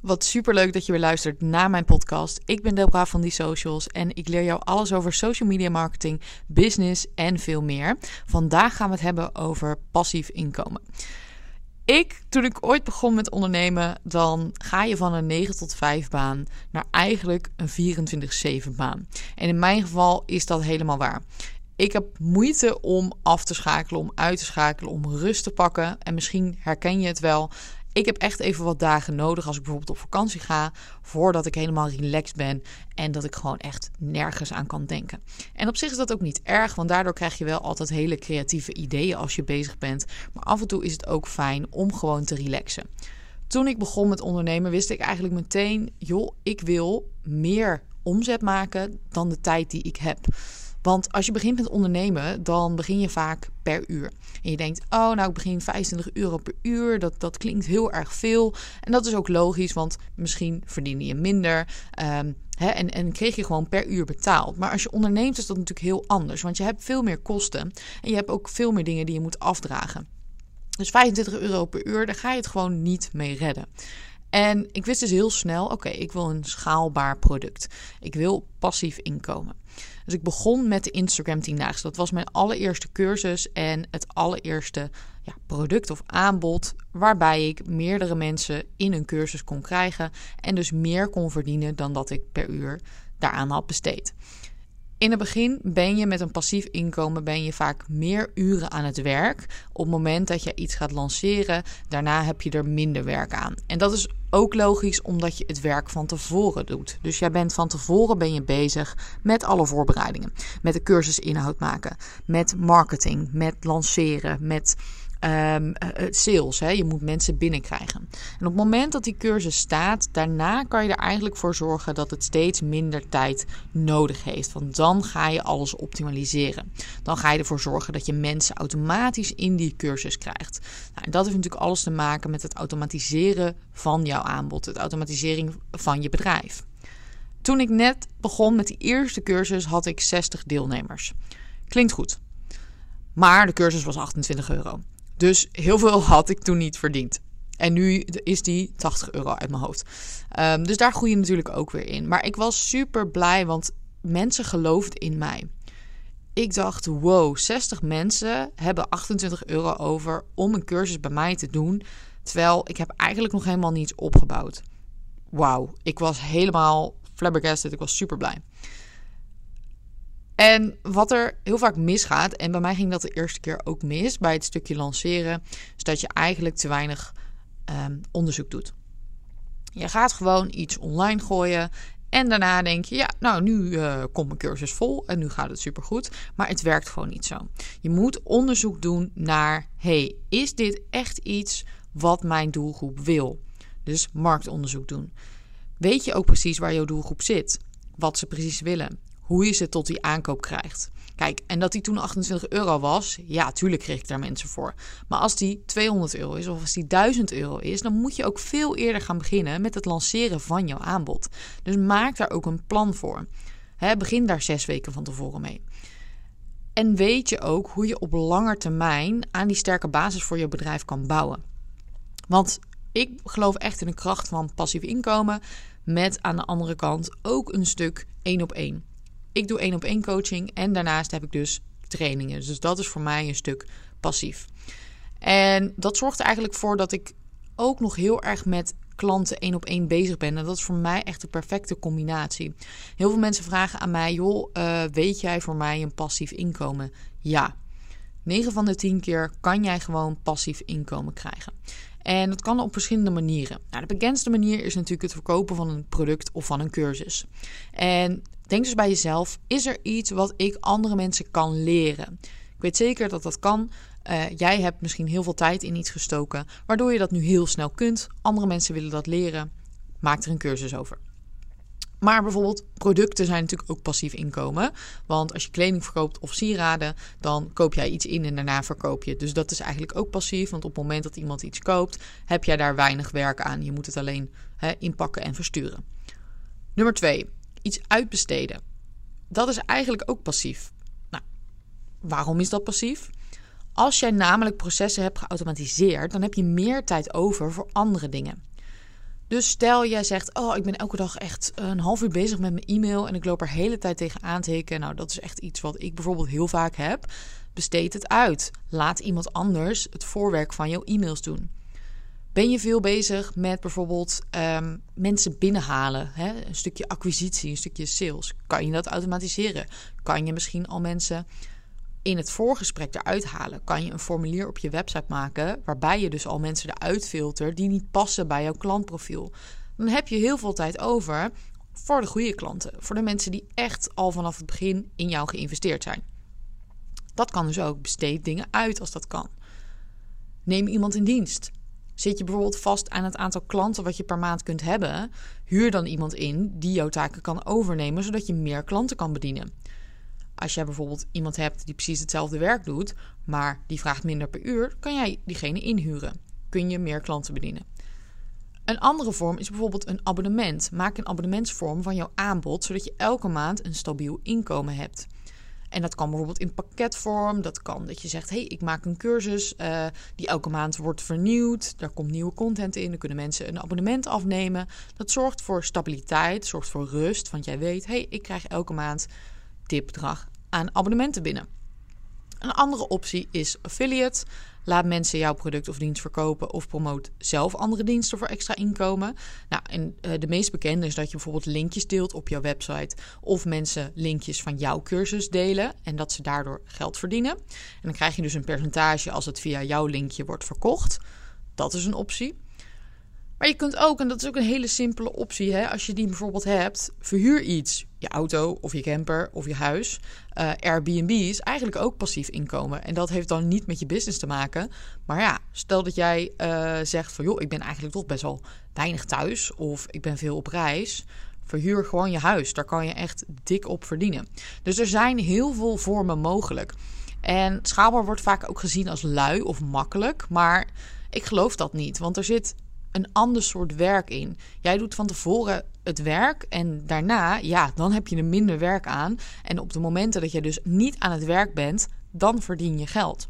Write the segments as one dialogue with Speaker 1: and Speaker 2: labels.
Speaker 1: Wat superleuk dat je weer luistert naar mijn podcast. Ik ben Deborah van Die Socials en ik leer jou alles over social media marketing, business en veel meer. Vandaag gaan we het hebben over passief inkomen. Ik, toen ik ooit begon met ondernemen, dan ga je van een 9 tot 5 baan naar eigenlijk een 24-7 baan. En in mijn geval is dat helemaal waar. Ik heb moeite om af te schakelen, om uit te schakelen, om rust te pakken. En misschien herken je het wel. Ik heb echt even wat dagen nodig als ik bijvoorbeeld op vakantie ga, voordat ik helemaal relaxed ben en dat ik gewoon echt nergens aan kan denken. En op zich is dat ook niet erg, want daardoor krijg je wel altijd hele creatieve ideeën als je bezig bent. Maar af en toe is het ook fijn om gewoon te relaxen. Toen ik begon met ondernemen, wist ik eigenlijk meteen: joh, ik wil meer omzet maken dan de tijd die ik heb. Want als je begint met ondernemen, dan begin je vaak per uur. En je denkt, oh, nou, ik begin 25 euro per uur. Dat, dat klinkt heel erg veel. En dat is ook logisch, want misschien verdien je minder. Hè, en, en kreeg je gewoon per uur betaald. Maar als je onderneemt, is dat natuurlijk heel anders. Want je hebt veel meer kosten. En je hebt ook veel meer dingen die je moet afdragen. Dus 25 euro per uur, daar ga je het gewoon niet mee redden. En ik wist dus heel snel: oké, ik wil een schaalbaar product. Ik wil passief inkomen. Dus ik begon met de Instagram 10 Dat was mijn allereerste cursus en het allereerste ja, product of aanbod waarbij ik meerdere mensen in een cursus kon krijgen en dus meer kon verdienen dan dat ik per uur daaraan had besteed. In het begin ben je met een passief inkomen ben je vaak meer uren aan het werk. Op het moment dat je iets gaat lanceren, daarna heb je er minder werk aan. En dat is ook logisch omdat je het werk van tevoren doet. Dus jij bent van tevoren ben je bezig met alle voorbereidingen, met de cursus inhoud maken, met marketing, met lanceren, met um, sales. Hè? Je moet mensen binnenkrijgen. En op het moment dat die cursus staat, daarna kan je er eigenlijk voor zorgen dat het steeds minder tijd nodig heeft. Want dan ga je alles optimaliseren. Dan ga je ervoor zorgen dat je mensen automatisch in die cursus krijgt. Nou, en dat heeft natuurlijk alles te maken met het automatiseren van jouw aanbod, het automatisering van je bedrijf. Toen ik net begon met die eerste cursus had ik 60 deelnemers. Klinkt goed. Maar de cursus was 28 euro. Dus heel veel had ik toen niet verdiend. En nu is die 80 euro uit mijn hoofd. Um, dus daar groei je natuurlijk ook weer in. Maar ik was super blij, want mensen geloofden in mij. Ik dacht, wow, 60 mensen hebben 28 euro over om een cursus bij mij te doen. Terwijl ik heb eigenlijk nog helemaal niets opgebouwd. Wauw, ik was helemaal flabbergasted. Ik was super blij. En wat er heel vaak misgaat, en bij mij ging dat de eerste keer ook mis bij het stukje lanceren, is dat je eigenlijk te weinig um, onderzoek doet. Je gaat gewoon iets online gooien en daarna denk je, ja, nou nu uh, komt mijn cursus vol en nu gaat het supergoed. Maar het werkt gewoon niet zo. Je moet onderzoek doen naar, hey, is dit echt iets wat mijn doelgroep wil? Dus marktonderzoek doen. Weet je ook precies waar jouw doelgroep zit? Wat ze precies willen? Hoe je ze tot die aankoop krijgt. Kijk, en dat die toen 28 euro was, ja, tuurlijk kreeg ik daar mensen voor. Maar als die 200 euro is of als die 1000 euro is, dan moet je ook veel eerder gaan beginnen met het lanceren van jouw aanbod. Dus maak daar ook een plan voor. begin daar zes weken van tevoren mee. En weet je ook hoe je op lange termijn aan die sterke basis voor je bedrijf kan bouwen. Want ik geloof echt in de kracht van passief inkomen. Met aan de andere kant ook een stuk één op één. Ik doe één op één coaching en daarnaast heb ik dus trainingen. Dus dat is voor mij een stuk passief. En dat zorgt er eigenlijk voor dat ik ook nog heel erg met klanten één op één bezig ben. En dat is voor mij echt de perfecte combinatie. Heel veel mensen vragen aan mij: joh, uh, weet jij voor mij een passief inkomen? Ja. 9 van de 10 keer kan jij gewoon passief inkomen krijgen. En dat kan op verschillende manieren. Nou, de bekendste manier is natuurlijk het verkopen van een product of van een cursus. En Denk dus bij jezelf: is er iets wat ik andere mensen kan leren? Ik weet zeker dat dat kan. Uh, jij hebt misschien heel veel tijd in iets gestoken, waardoor je dat nu heel snel kunt. Andere mensen willen dat leren. Maak er een cursus over. Maar bijvoorbeeld producten zijn natuurlijk ook passief inkomen. Want als je kleding verkoopt of sieraden, dan koop jij iets in en daarna verkoop je. Dus dat is eigenlijk ook passief. Want op het moment dat iemand iets koopt, heb jij daar weinig werk aan. Je moet het alleen inpakken en versturen. Nummer twee, iets uitbesteden. Dat is eigenlijk ook passief. Nou, waarom is dat passief? Als jij namelijk processen hebt geautomatiseerd, dan heb je meer tijd over voor andere dingen. Dus stel jij zegt, oh, ik ben elke dag echt een half uur bezig met mijn e-mail en ik loop er hele tijd tegen aan te hikken. Nou, dat is echt iets wat ik bijvoorbeeld heel vaak heb. Besteed het uit. Laat iemand anders het voorwerk van jouw e-mails doen. Ben je veel bezig met bijvoorbeeld um, mensen binnenhalen? Hè? Een stukje acquisitie, een stukje sales. Kan je dat automatiseren? Kan je misschien al mensen in het voorgesprek eruit halen? Kan je een formulier op je website maken waarbij je dus al mensen eruit filtert die niet passen bij jouw klantprofiel? Dan heb je heel veel tijd over voor de goede klanten, voor de mensen die echt al vanaf het begin in jou geïnvesteerd zijn. Dat kan dus ook. Besteed dingen uit als dat kan. Neem iemand in dienst. Zit je bijvoorbeeld vast aan het aantal klanten wat je per maand kunt hebben? Huur dan iemand in die jouw taken kan overnemen, zodat je meer klanten kan bedienen. Als jij bijvoorbeeld iemand hebt die precies hetzelfde werk doet, maar die vraagt minder per uur, kan jij diegene inhuren. Kun je meer klanten bedienen. Een andere vorm is bijvoorbeeld een abonnement. Maak een abonnementsvorm van jouw aanbod, zodat je elke maand een stabiel inkomen hebt. En dat kan bijvoorbeeld in pakketvorm. Dat kan dat je zegt: hey, ik maak een cursus uh, die elke maand wordt vernieuwd. Daar komt nieuwe content in. Dan kunnen mensen een abonnement afnemen. Dat zorgt voor stabiliteit, zorgt voor rust. Want jij weet: hey, ik krijg elke maand dit bedrag aan abonnementen binnen. Een andere optie is affiliate. Laat mensen jouw product of dienst verkopen of promoot zelf andere diensten voor extra inkomen. Nou, en uh, de meest bekende is dat je bijvoorbeeld linkjes deelt op jouw website of mensen linkjes van jouw cursus delen en dat ze daardoor geld verdienen. En dan krijg je dus een percentage als het via jouw linkje wordt verkocht. Dat is een optie. Maar je kunt ook, en dat is ook een hele simpele optie, hè, als je die bijvoorbeeld hebt, verhuur iets. Je auto of je camper of je huis. Uh, Airbnb is eigenlijk ook passief inkomen. En dat heeft dan niet met je business te maken. Maar ja, stel dat jij uh, zegt van joh, ik ben eigenlijk toch best wel weinig thuis of ik ben veel op reis. Verhuur gewoon je huis. Daar kan je echt dik op verdienen. Dus er zijn heel veel vormen mogelijk. En schaalbaar wordt vaak ook gezien als lui of makkelijk. Maar ik geloof dat niet. Want er zit een ander soort werk in. Jij doet van tevoren het werk en daarna, ja, dan heb je er minder werk aan. En op de momenten dat je dus niet aan het werk bent, dan verdien je geld.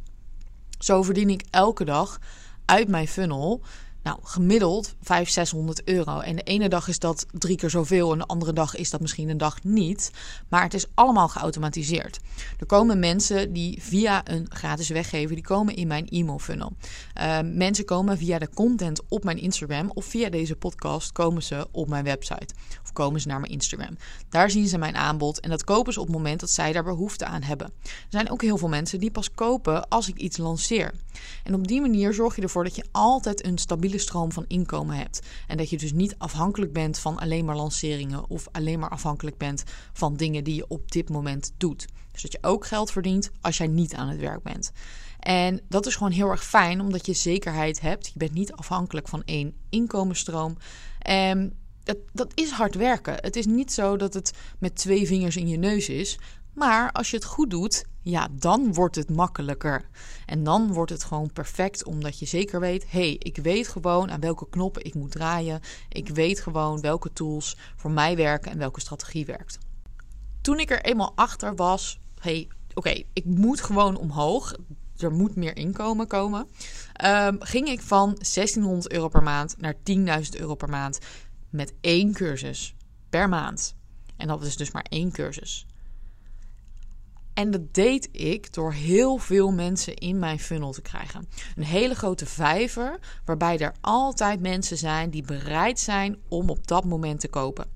Speaker 1: Zo verdien ik elke dag uit mijn funnel nou, gemiddeld 500, 600 euro. En de ene dag is dat drie keer zoveel en de andere dag is dat misschien een dag niet. Maar het is allemaal geautomatiseerd. Er komen mensen die via een gratis weggever, die komen in mijn e-mail funnel. Uh, mensen komen via de content op mijn Instagram of via deze podcast komen ze op mijn website. Of komen ze naar mijn Instagram. Daar zien ze mijn aanbod en dat kopen ze op het moment dat zij daar behoefte aan hebben. Er zijn ook heel veel mensen die pas kopen als ik iets lanceer. En op die manier zorg je ervoor dat je altijd een stabiele stroom van inkomen hebt. En dat je dus niet afhankelijk bent van alleen maar lanceringen of alleen maar afhankelijk bent van dingen die je op dit moment doet. Dus dat je ook geld verdient als jij niet aan het werk bent. En dat is gewoon heel erg fijn, omdat je zekerheid hebt. Je bent niet afhankelijk van één inkomensstroom. En dat, dat is hard werken. Het is niet zo dat het met twee vingers in je neus is. Maar als je het goed doet, ja, dan wordt het makkelijker. En dan wordt het gewoon perfect, omdat je zeker weet: hé, hey, ik weet gewoon aan welke knoppen ik moet draaien. Ik weet gewoon welke tools voor mij werken en welke strategie werkt. Toen ik er eenmaal achter was: hé, hey, oké, ik moet gewoon omhoog. Er moet meer inkomen komen. Um, ging ik van 1600 euro per maand naar 10.000 euro per maand met één cursus per maand. En dat is dus maar één cursus. En dat deed ik door heel veel mensen in mijn funnel te krijgen. Een hele grote vijver, waarbij er altijd mensen zijn die bereid zijn om op dat moment te kopen.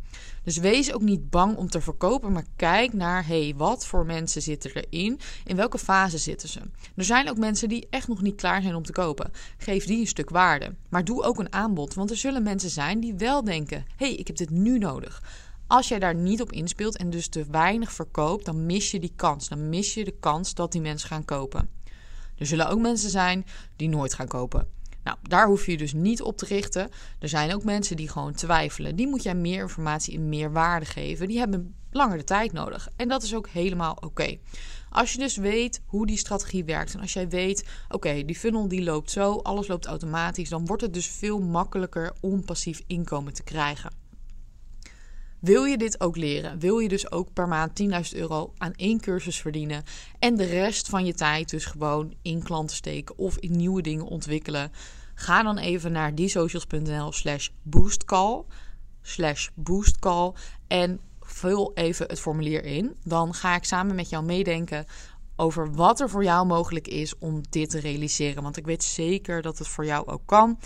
Speaker 1: Dus wees ook niet bang om te verkopen, maar kijk naar hey, wat voor mensen zitten erin, in welke fase zitten ze. Er zijn ook mensen die echt nog niet klaar zijn om te kopen. Geef die een stuk waarde, maar doe ook een aanbod, want er zullen mensen zijn die wel denken: hey, ik heb dit nu nodig. Als jij daar niet op inspeelt en dus te weinig verkoopt, dan mis je die kans. Dan mis je de kans dat die mensen gaan kopen. Er zullen ook mensen zijn die nooit gaan kopen. Nou, daar hoef je dus niet op te richten. Er zijn ook mensen die gewoon twijfelen. Die moet jij meer informatie en meer waarde geven. Die hebben langer de tijd nodig. En dat is ook helemaal oké. Als je dus weet hoe die strategie werkt en als jij weet, oké, die funnel die loopt zo, alles loopt automatisch, dan wordt het dus veel makkelijker om passief inkomen te krijgen. Wil je dit ook leren? Wil je dus ook per maand 10.000 euro aan één cursus verdienen en de rest van je tijd dus gewoon in klanten steken of in nieuwe dingen ontwikkelen? Ga dan even naar diesocials.nl slash boostcall slash boostcall en vul even het formulier in. Dan ga ik samen met jou meedenken over wat er voor jou mogelijk is om dit te realiseren. Want ik weet zeker dat het voor jou ook kan.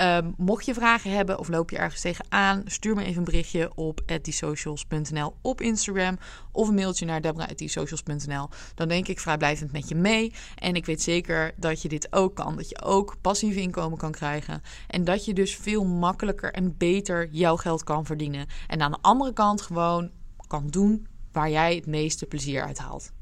Speaker 1: Um, mocht je vragen hebben of loop je ergens tegenaan, stuur me even een berichtje op @diesocials.nl op Instagram of een mailtje naar debra@diesocials.nl. Dan denk ik vrijblijvend met je mee en ik weet zeker dat je dit ook kan, dat je ook passief inkomen kan krijgen en dat je dus veel makkelijker en beter jouw geld kan verdienen en aan de andere kant gewoon kan doen waar jij het meeste plezier uit haalt.